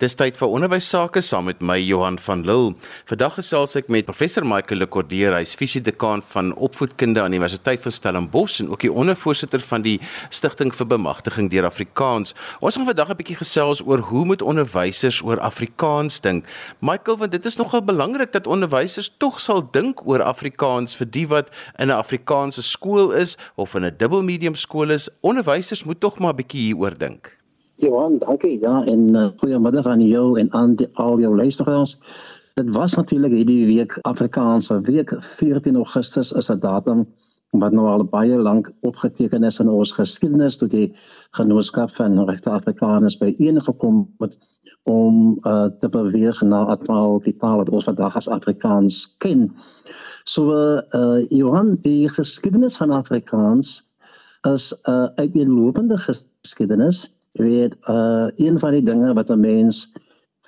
Dis tyd vir onderwys sake saam met my Johan van Lille. Vandag gesels ek met professor Michael Lekordeer, hy's fisiedekaan van opvoedkunde aan die Universiteit van Stellenbosch en ook die ondervoorsitter van die Stichting vir Bemagtiging deur Afrikaans. Ons gaan vandag 'n bietjie gesels oor hoe moet onderwysers oor Afrikaans dink. Michael, want dit is nogal belangrik dat onderwysers tog sal dink oor Afrikaans vir die wat in 'n Afrikaanse skool is of in 'n dubbelmedium skool is. Onderwysers moet tog maar 'n bietjie hieroor dink. Johan, dankie. Ja, en uh, goeiemiddag aan jou en aan die, al jou luisteraars. Dit was natuurlik hierdie week Afrikaanse week 14 Augustus is 'n datum wat nou al baie lank opgeteken is in ons geskiedenis toe die genootskap van regte Afrikaners byeengekom het om uh, te beweeg na 'n taal die taal wat ons vandag as Afrikaans ken. So uh, Johan, die geskiedenis van Afrikaans is uh, uiteenlopende geskiedenis Jy weet, uh een van die dinge wat 'n mens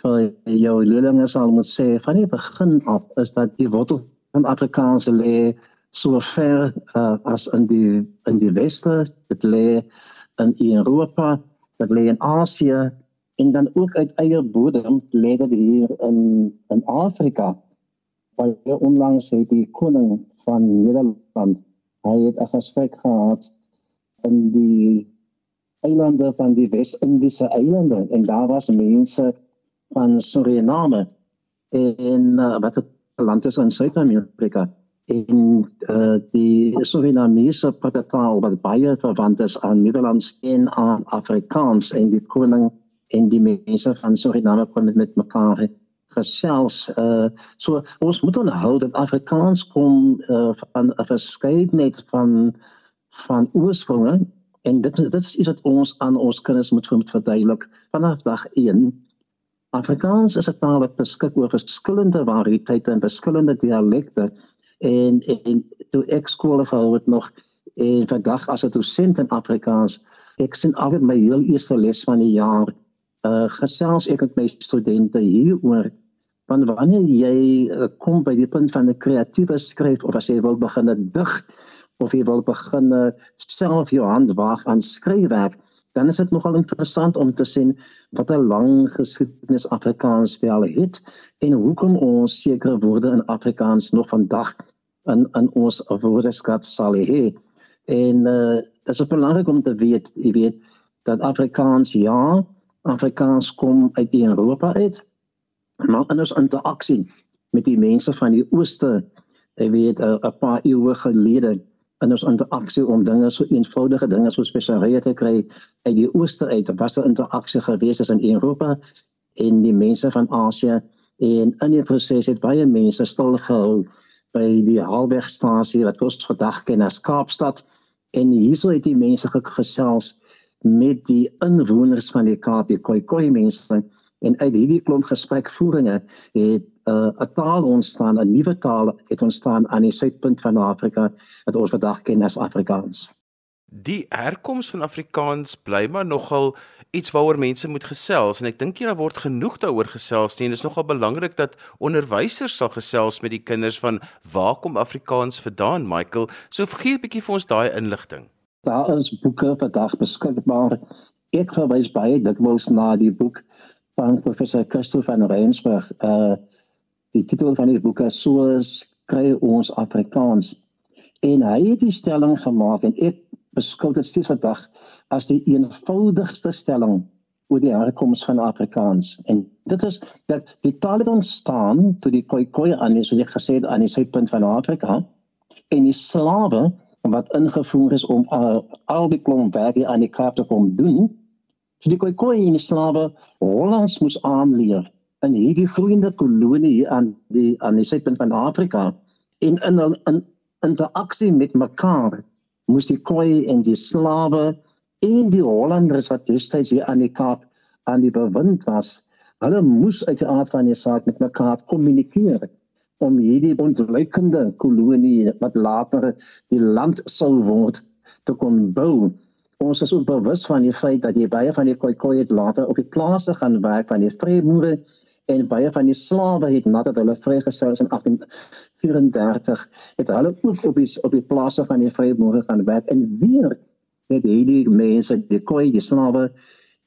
vir jou leerlinge sal moet sê van die begin af is dat die wortel van Afrikaans lê so ver uh, as in die in die weste, dit lê in Europa, dit lê in Asië en dan ook uit eie bodem lê dit hier in in Afrika. Waar onlangs het die koning van Nederland hy het 'n gesprek gehad in die eilande van die Wes-Indiese eilande en daar was mense van Suriname en uh, wat 'n land is in Suid-Amerika en uh, die Surinamese taal wat baie verwant is aan Nederlands en aan Afrikaans en die koning en die mense van Suriname kon met, met mekaar gesels uh, so ons moet onthou dat Afrikaans kom uh, van 'n verskeidenheid van van oorspronge En dit dit is iets wat ons aan ons kinders moet moet verduidelik vanaf dag 1. Afrikaans is 'n taal wat beskik oor verskillende variëteite en verskillende dialekte en en toe ek skool gehou het nog en vandag as 'n dosent in Afrikaans ek sien altyd my heel eerste les van die jaar uh gesels ek met my studente hieroor van wanneer jy uh, kom by die punt van 'n kreatiewe skryf of as jy wil begin dig of jy wil begin self jou hand waag aan skryfwerk, dan is dit nogal interessant om te sien wat 'n lang geskiedenis Afrikaans wel het en hoekom ons sekere woorde in Afrikaans nog vandag in in ons woordeskat sal hê. En uh dit is belangrik om te weet, jy weet dat Afrikaans ja, Afrikaans kom uit Europa uit. Maar in ons interaksie met die mense van die ooste, jy weet eh, 'n paar eeue gelede in ons interaksie om dinge so eenvoudige dinge so spesiale te kry uit die ooste uit was daar interaksie gewees is in Europa en die mense van Asië en in die proses het baie mense stil gehou by die halwegstasie wat ons vandag ken as Kaapstad. En hierso het die mense gesels met die inwoners van die Kaap die Khoikhoi mense en uit hierdie klomp gesprekvoeringe het uh, 'n uh, taal ontstaan, 'n nuwe taal het ontstaan aan die suidpunt van Afrika wat ons vandag ken as Afrikaans. Die herkoms van Afrikaans bly maar nogal iets waaroor mense moet gesels en ek dink jy daar word genoeg daaroor gesels nie en dit is nogal belangrik dat onderwysers sal gesels met die kinders van waar kom Afrikaans vandaan Michael? So gee 'n bietjie vir ons daai inligting. Daar is boeke vandag beskikbaar. Ek verwys baie dikwels na die boek van professor Christo van Rensburg. Uh die titel van die boek is soos kry ons Afrikaans? En hy het die stelling gemaak en ek beskou dit steeds vandag as die eenvoudigste stelling oor die herkoms van Afrikaans. En dit is dat die taal het ontstaan toe die Khoikhoi aan soos ek gesê het aan die suidpunt van Afrika en die slawe wat ingevoer is om uh, al die klomp werk hier aan die Kaap te kom doen So die Khoikhoi en die slawe Hollands moes aanleer in hierdie groeiende kolonie aan die aan die suidpunt van Afrika. En in in, in interaksie met mekaar moes die Khoi en die slawe en die Hollanders wat destyds hier aan die Kaap aan die bewind was, hulle moes uit die aard van die saak met mekaar kommunikeer om hierdie ontleikende kolonie wat later die land sou word te kon bou ons is ook bewus van die feit dat jy baie van die Khoikhoi het later op die plase gaan werk van die vryboere en baie van die slawe het nadat hulle vrygestel is in 1834 het hulle ook op die op die plase van die vryboere gaan werk. En weer het hierdie mense die Khoi die slawe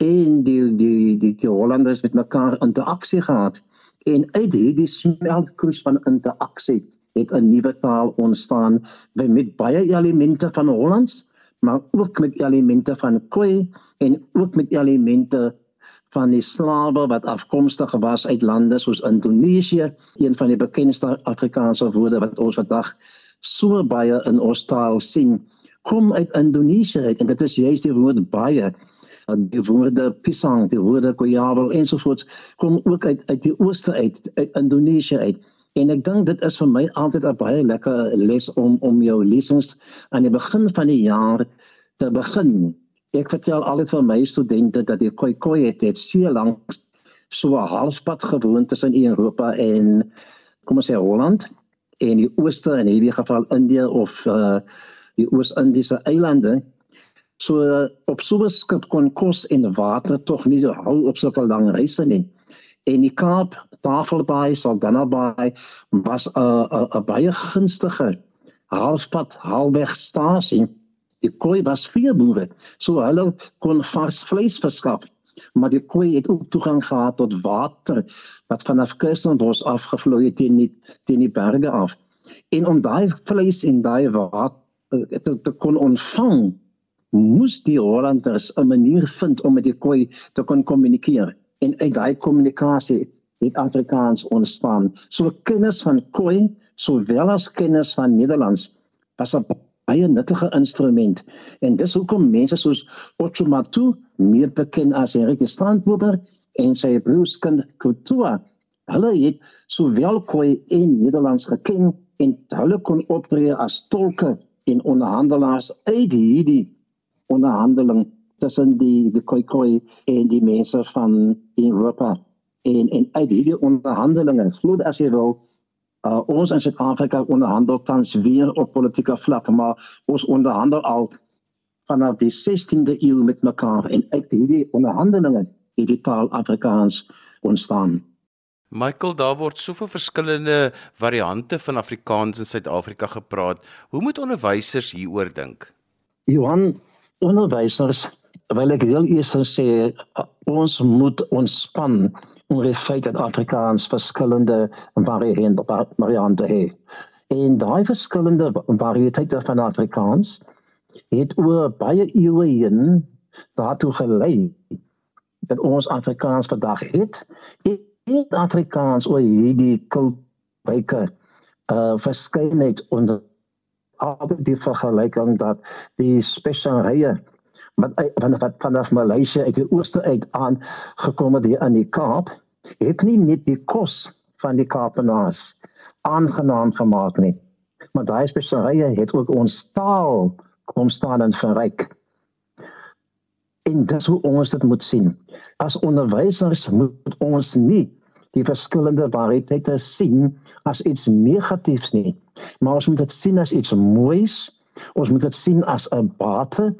en die die die die Hollanders met mekaar interaksie gehad. En uit hierdie smeltkroes van interaksie het 'n nuwe taal ontstaan met baie elemente van Hollands maar ook met elemente van Khoi en ook met elemente van die slawe wat afkomstig was uit lande soos Indonesië, een van die bekendste Afrikaanse woorde wat ons vandag so baie in ons taal sien, kom uit Indonesië uit en dit is juist die woord baie die woorde pisang, die woorde koyabel ensovoorts kom ook uit uit die ooste uit, uit Indonesië uit. En ek dink dit is vir my altyd 'n baie lekker les om om jou lesings aan die begin van die jaar te begin. Ek vertel altyd vir my studente dat die koi koi het dit so lank so 'n halfpad gewoon tussen Europa en kom ons sê Holland en die ooste in hierdie geval Indië of uh, die Oos-Indiese eilande. So uh, op so 'n skip kon kos en water tog nie so hou op sulke lang reise nie en die Kaap Tafelbaai Saldanhabaai was 'n 'n 'n baie gunstige halfpad halwegstasie. Die koei was vir boere, so hulle kon vars vleis verskaf, maar die koei het ook toegang gehad tot water wat vanaf Kirstenbosch afgevloei het teen die teen die berge af. En om daai vleis en daai water te, te kon ontvang, moes die Hollanders 'n manier vind om met die koei te kon kommunikeer en uit daai kommunikasie het Afrikaans ontstaan. So kennis van Khoi sowel as kennis van Nederlands was 'n baie nuttige instrument en dis hoekom mense soos Otto Matu meer bekend as Henrique Strandboer en sy broerskind Kultua hulle het sowel Khoi en Nederlands geken en hulle kon optree as tolke en onderhandelaars uit hierdie onderhandeling tussen die die Khoikhoi en die mense van Europa en en uit hierdie onderhandelinge glo as jy wil uh, ons in Suid-Afrika onderhandel tans weer op politieke vlak maar ons onderhandel al vanaf die 16de eeu met mekaar en uit hierdie onderhandelinge het die taal Afrikaans ontstaan Michael, daar word soveel verskillende variante van Afrikaans in Suid-Afrika gepraat. Hoe moet onderwysers hieroor dink? Johan, onderwysers wil ek wil eers sê ons moet ontspan oor die feit dat Afrikaans verskillende variante variante het. En daai verskillende variëteite van Afrikaans het oor baie eeue heen daartoe gelei dat ons Afrikaans vandag het. En Afrikaans oor hierdie kultuurwyke uh verskynheid onder albei die vergelyking dat die spesialrye wat van wat vanaf Maleisië uit die ooste uit aan gekom het hier in die Kaap het nie net die kos van die Kaapenaars aangenaam gemaak nie maar daai speserye het ook ons taal kom staan en verryk. En dis hoe ons dit moet sien. As onderwysers moet ons nie die verskillende variëteite sien as iets negatiefs nie maar ons moet dit sien as iets moois ons moet dit sien as 'n bate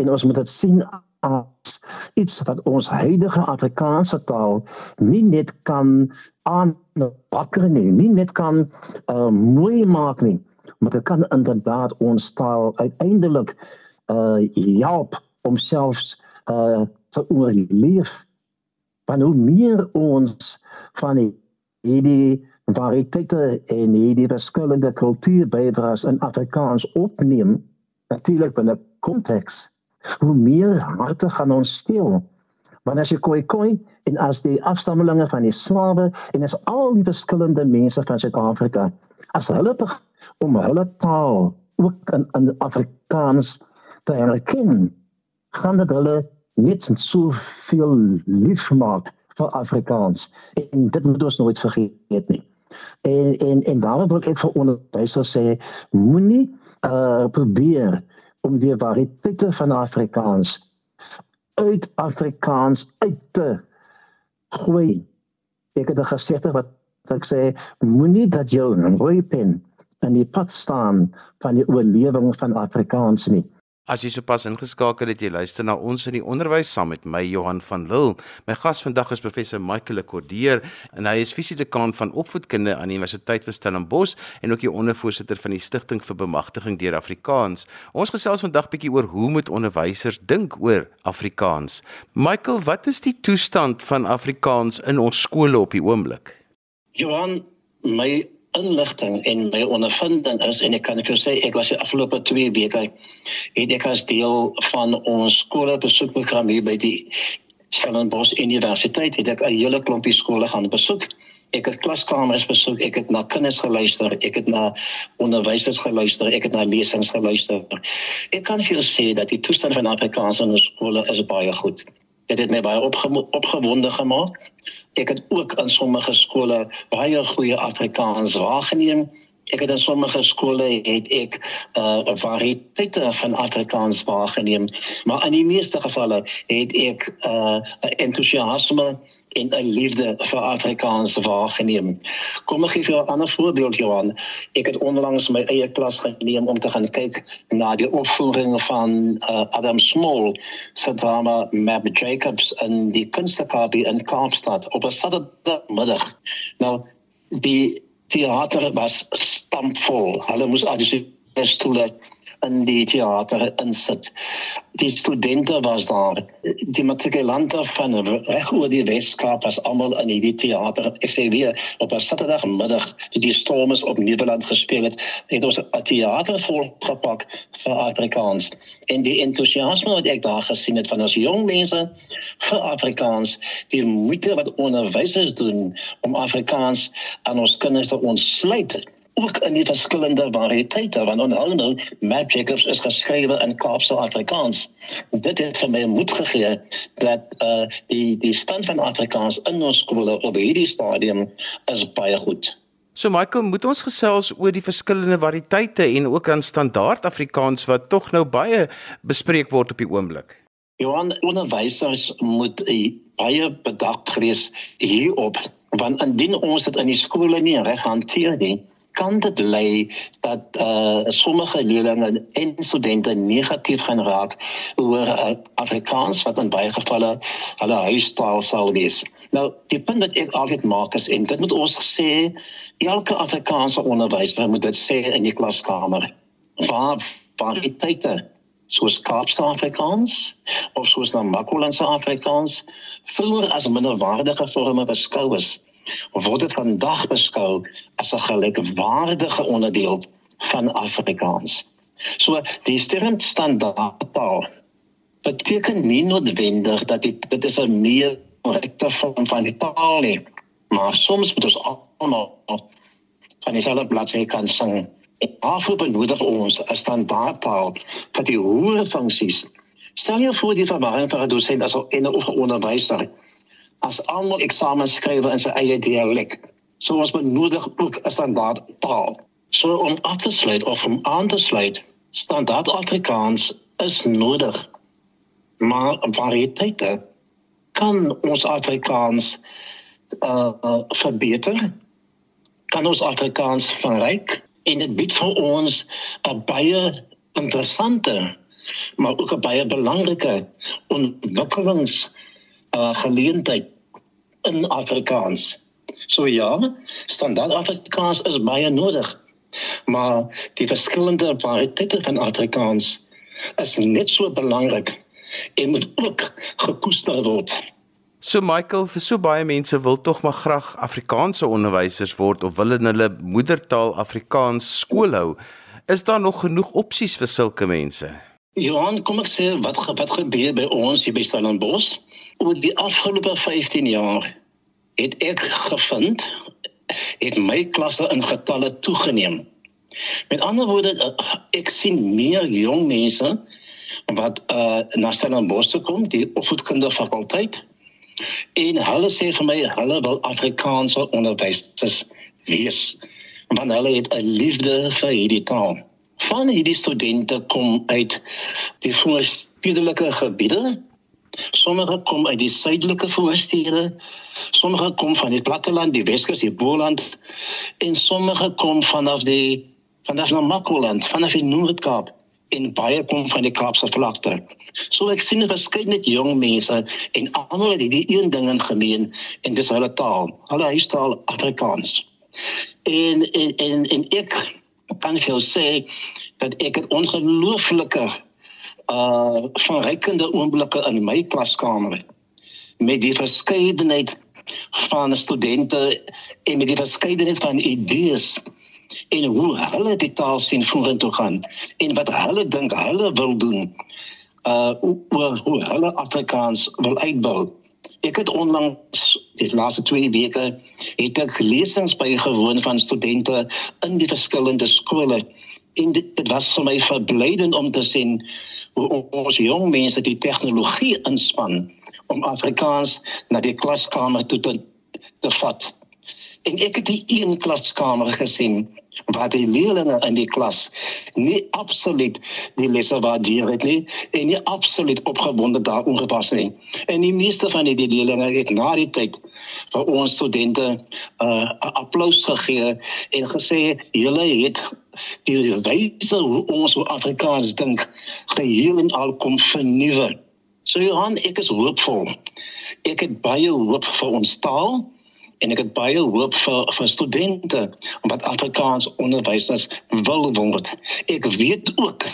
en ons moet dit sien as iets wat ons huidige Afrikaanse taal nie net kan aanbakker nie, nie net kan uh, mooi maak nie, maar dit kan inderdaad ons taal uiteindelik uh help om selfs uh te oorleef. Want hoe meer ons van die hierdie variëteite en hierdie verskillende kultuurbydraes in Afrikaans opneem, natuurlik binne konteks hoe meer harte gaan ons steel. Want as jy koi koi en as die afstammelinge van die slawe en as al die verskillende mense van Suid-Afrika as hulle om hulle taal ook in, in Afrikaans te erken, gaan dit hulle net so veel lief maak vir Afrikaans en dit moet ons nooit vergeet nie. En en en daarom wil ek vir onderwysers sê moenie uh probeer om die variëteite van Afrikaans uit Afrikaans uit te gooi. Ek het gesê wat ek sê moenie dat jou rooi pen in die pad staan van die oorlewing van Afrikaans nie. As jy sopas ingeskakel het, jy luister na ons in die onderwys saam met my Johan van Lille. My gas vandag is professor Michael Lekordeer en hy is fisiedekaan van opvoedkunde aan die Universiteit van Stellenbosch en ook die ondervoorsitter van die Stichting vir Bemagtiging deur Afrikaans. Ons gesels vandag bietjie oor hoe moet onderwysers dink oor Afrikaans. Michael, wat is die toestand van Afrikaans in ons skole op die oomblik? Johan, my inligting en my ondervinding is en ek kan vir jou sê ek was die afgelope 2 weke het ek as deel van ons skoolbesoekprogram hier by die Stellenbosch Universiteit het ek 'n hele klompie skole gaan besoek. Ek het klaskamers besoek, ek het na kinders geluister, ek het na onderwysers geluister, ek het na lesings geluister. Ek kan vir jou sê dat die toestand van Afrikaans in ons skole is baie goed. Dit het my baie opgewonde gemaak. Ek het ook in sommige skole baie goeie Afrikaans waargeneem. Ek het in sommige skole het ek 'n uh, variëteit van Afrikaans waargeneem, maar in die meeste gevalle het ek 'n uh, entoesiasme en 'n liefde vir Afrikaans waargeneem. Kom ek gee vir 'n ander voorbeeld Johan. Ek het onlangs my eie klas geneem om te gaan kyk na die opvoering van uh, Adam Small se drama Map Jacobs in die Kunstakademie in Kaapstad op 'n Saterdagmiddag. Nou die teater was stampvol. Hulle moes al die stoele in die teater insit. Die studente was daar, die matrikulante van reg oor die Weskaap was almal in hierdie teater. Ek sê weer, op 'n Saterdagmiddag toe die Stormers op Nieuweland gespeel het, het ons 'n teater vol gepak vir Afrikaans. En die entoesiasme wat ek daar gesien het van ons jong mense vir Afrikaans, die moeite wat onderwysers doen om Afrikaans aan ons kinders te ontsluit ook in die verskillende variëteite want onthou nou Map Jacobs is geskrywe in Kaapse Afrikaans. Dit het vir my moed gegee dat uh die die stand van Afrikaans in ons skole op hierdie stadium is baie goed. So Michael, moet ons gesels oor die verskillende variëteite en ook aan standaard Afrikaans wat tog nou baie bespreek word op die oomblik. Johan, onderwysers moet baie bedag wees hierop want indien ons dit in die skole nie reg hanteer nie, kan dit lei dat uh sommige leerders en studente negatief gaan raak oor uh, Afrikaans wat in baie gevalle hulle huistaal sal wees. Nou, die punt wat ek altyd maak is en dit moet ons sê elke Afrikaanse onderwyser moet dit sê in die klaskamer. Waar variëteite soos Kaapse Afrikaans of soos Namakolandse Afrikaans vroeër as minderwaardige vorme beskou is word dit vandag beskou as 'n gelykwaardige onderdeel van Afrikaans. So die sterrend standaardtaal beteken nie noodwendig dat dit dit is 'n meer korrekte vorm van die taal nie, maar soms moet ons almal van dieselfde bladsy kan sing. Waarvoor benodig ons 'n standaardtaal vir die hoë funksies? Stel jou voor die verwarring vir 'n dosent as 'n onderwyser as almal eksamens skryf in sy eie dialek. So ons benodig ook 'n standaard taal. So om af te sluit of om aan te sluit, standaard Afrikaans is nodig. Maar variëteite kan ons Afrikaans uh verbeter. Kan ons Afrikaans verryk en dit bied vir ons 'n baie interessante maar ook 'n baie belangrike ontwikkelings uh, geleentheid in Afrikaans. So ja, standaard Afrikaans is baie nodig. Maar die verskillende variëteite van Afrikaans is net so belangrik en moet ook gekoester word. So Michael, vir so baie mense wil tog maar graag Afrikaanse onderwysers word of wil in hulle moedertaal Afrikaans skool hou. Is daar nog genoeg opsies vir sulke mense? Johan, kom ek sê wat wat gebeur by ons hier by Stellenbosch? Oor die afgelope 15 jaar het ek gevind het my klasse in getalle toegeneem. Met ander woorde, ek sien meer jong mense wat uh na Stellenbosch kom, die opvoedkundige fakulteit. En hulle sê vir my hulle wil Afrikaanse onderwysers wees. Want hulle het 'n liefde vir hierdie taal van hierdie studente kom uit die voorstedelike gebiede. Sommige kom uit die suidelike voorstede. Sommige kom van die platteland, die Weskus, die Boland en sommige kom vanaf die vanaf Namakoland, vanaf die Noord-Kaap. en baie kom van die Kaapse vlakte. So ek sien verskeidenheid jong mense en almal het die een ding in gemeen en dis hulle taal. Hulle huistaal Afrikaans. En en en, en ek kan vir jou sê dat ek 'n ongelooflike uh verrykende oomblikke in my klaskamer met die verskeidenheid van studente en met die verskeidenheid van idees en hoe hulle die taal sien vorentoe gaan en wat hulle dink hulle wil doen uh oor hoe hulle Afrikaans wil uitbou. Ek het onlangs die laaste 2 weke het ek lesings bygewoon van studente in die verskillende skole en dit, dit was vir my verblydend om te sien hoe ons jong mense die tegnologie inspann om Afrikaans na die klaskamer toe te, te vat. En ek het die een klaskamer gesien waar die leerlinge in die klas nie absoluut die lesse waardeer het nie en nie absoluut opgewonde daaroor gepas nie. En die meeste van die leerlinge het na die tyd vir ons studente 'n uh, applous gegee en gesê julle het die wyse hoe ons oor Afrikaans dink geheel en al kom vernuwe. So Johan, ek is hoopvol. Ek het baie hoop vir ons taal en ek het baie hoop vir vir studente wat Afrikaans onderwysers wil word. Ek weet ook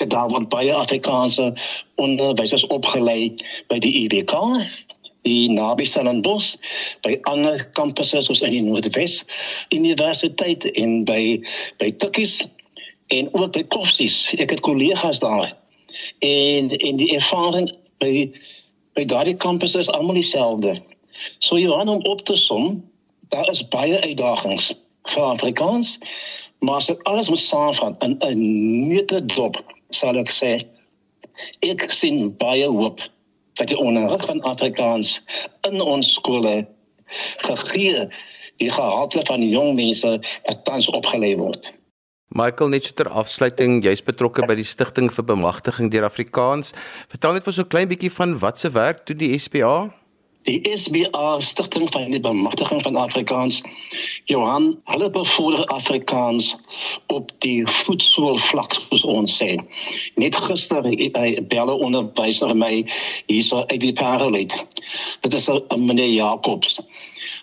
dat daar word baie Afrikaanse onderwysers opgelei by die IBK die naby Stellenbosch by ander kampusse soos in die Noordwes Universiteit en by by Tukkies en ook by Koffsies. Ek het kollegas daar. En en die ervaring by by daardie kampusse is almal dieselfde. So Johan om op te som, daar is baie uitdagings vir Afrikaans, maar as ek alles moet saamvat in 'n nette dop, sal ek sê ek sien baie hoop dat die onderrig van Afrikaans in ons skole gegee die gehalte van jong mense wat tans opgelei word. Michael net ter afsluiting, jy's betrokke by die stigting vir bemagtiging deur Afrikaans. Vertel net vir so 'n klein bietjie van wat se werk doen die SPA? Die SBA stigting van die bemagtiging van Afrikaans Johan, hulle bevorder Afrikaans op die voetsool vlak soos ons sê. Net gister het belle onderwyser my hierso uit die paralit. Dit is 'n meneer Jacobs.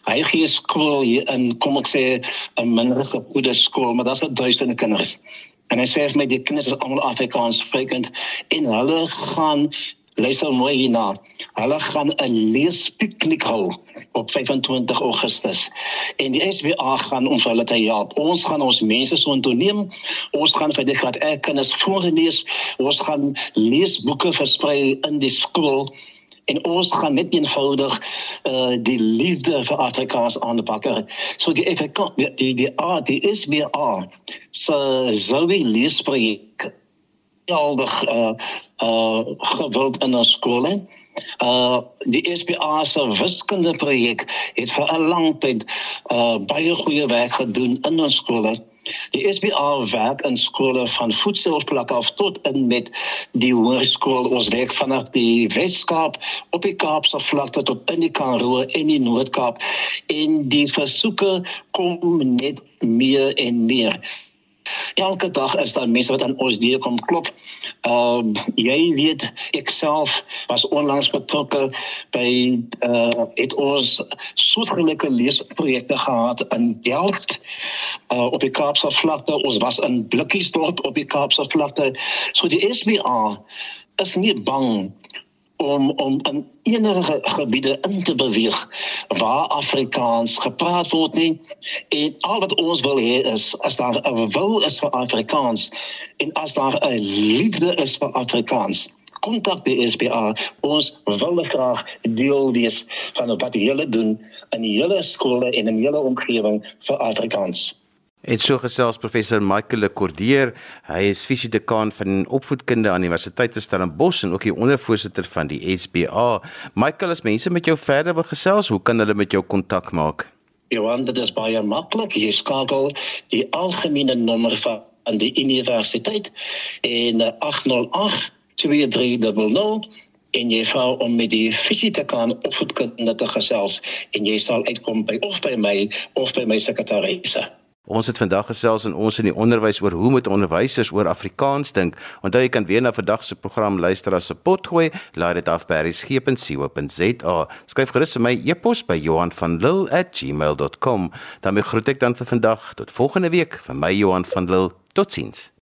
Hy gee skool hier in kom ek sê 'n minder gegoede skool, maar daar's duisende kinders. En hy sê vir my die kinders is almal Afrikaans sprekend en hulle gaan luister mooi hierna. Hulle gaan 'n leespiknik hou op 25 Augustus. En die SBA gaan ons hulle te help. Ons gaan ons mense so intoneem. Ons gaan vir die graad R kinders voorlees. Ons gaan leesboeke versprei in die skool en ons gaan net eenvoudig uh die liefde vir Afrikaans aanpak. So die FK die die die, die, die SBA so sou wie leesprojek geweldig uh uh gewild in ons skole. Uh die SPA se wiskunde projek het vir 'n lang tyd uh baie goeie werk gedoen in ons skole. Die SPA werk in skole van voedselplek af tot in met die hoërskool. Ons werk vanaf die Weskaap op die Kaapse vlakte tot in die Karoo en die Noord-Kaap en die versoeke kom net meer en meer. Elke dag is daar mense wat aan ons deur kom klop. Ehm uh, jy weet ek self was onlangs betrokke by uh het ons soortgelyke leesprojekte gehad in Delft uh op die Kaapse vlakte. Ons was in Blikkiesdorp op die Kaapse vlakte. So die SBA is nie bang om om in enige gebiede in te beweeg waar Afrikaans gepraat word nie. En al wat ons wil hê is as daar 'n wil is vir Afrikaans en as daar 'n liefde is vir Afrikaans kontak die SPA ons wil graag deel wees van wat hulle doen in die hele skole en in die hele omgewing vir Afrikaans En so gesels professor Michael Lekordeer, hy is fisiedekaan van opvoedkunde aan Universiteit van Stellenbosch en ook die ondervoorsitter van die SBA. Michael, as mense met jou verder wil gesels, hoe kan hulle met jou kontak maak? Johan, dit is baie maklik. Jy skakel die algemene nommer van die universiteit en 808 2300 en jy vra om met die fisiedekaan opvoedkunde te gesels en jy sal uitkom by of by my of by my sekretaresse. Ons het vandag gesels in ons in die onderwys oor hoe moet onderwysers oor Afrikaans dink. Onthou jy kan weer na vandag se program luister as 'n potgooi. Laai dit af by resgep.co.za. Skryf gerus vir my e-pos by Johan van Lille@gmail.com. Dan groet ek dan vir vandag tot volgende week vir my Johan van Lille. Totsiens.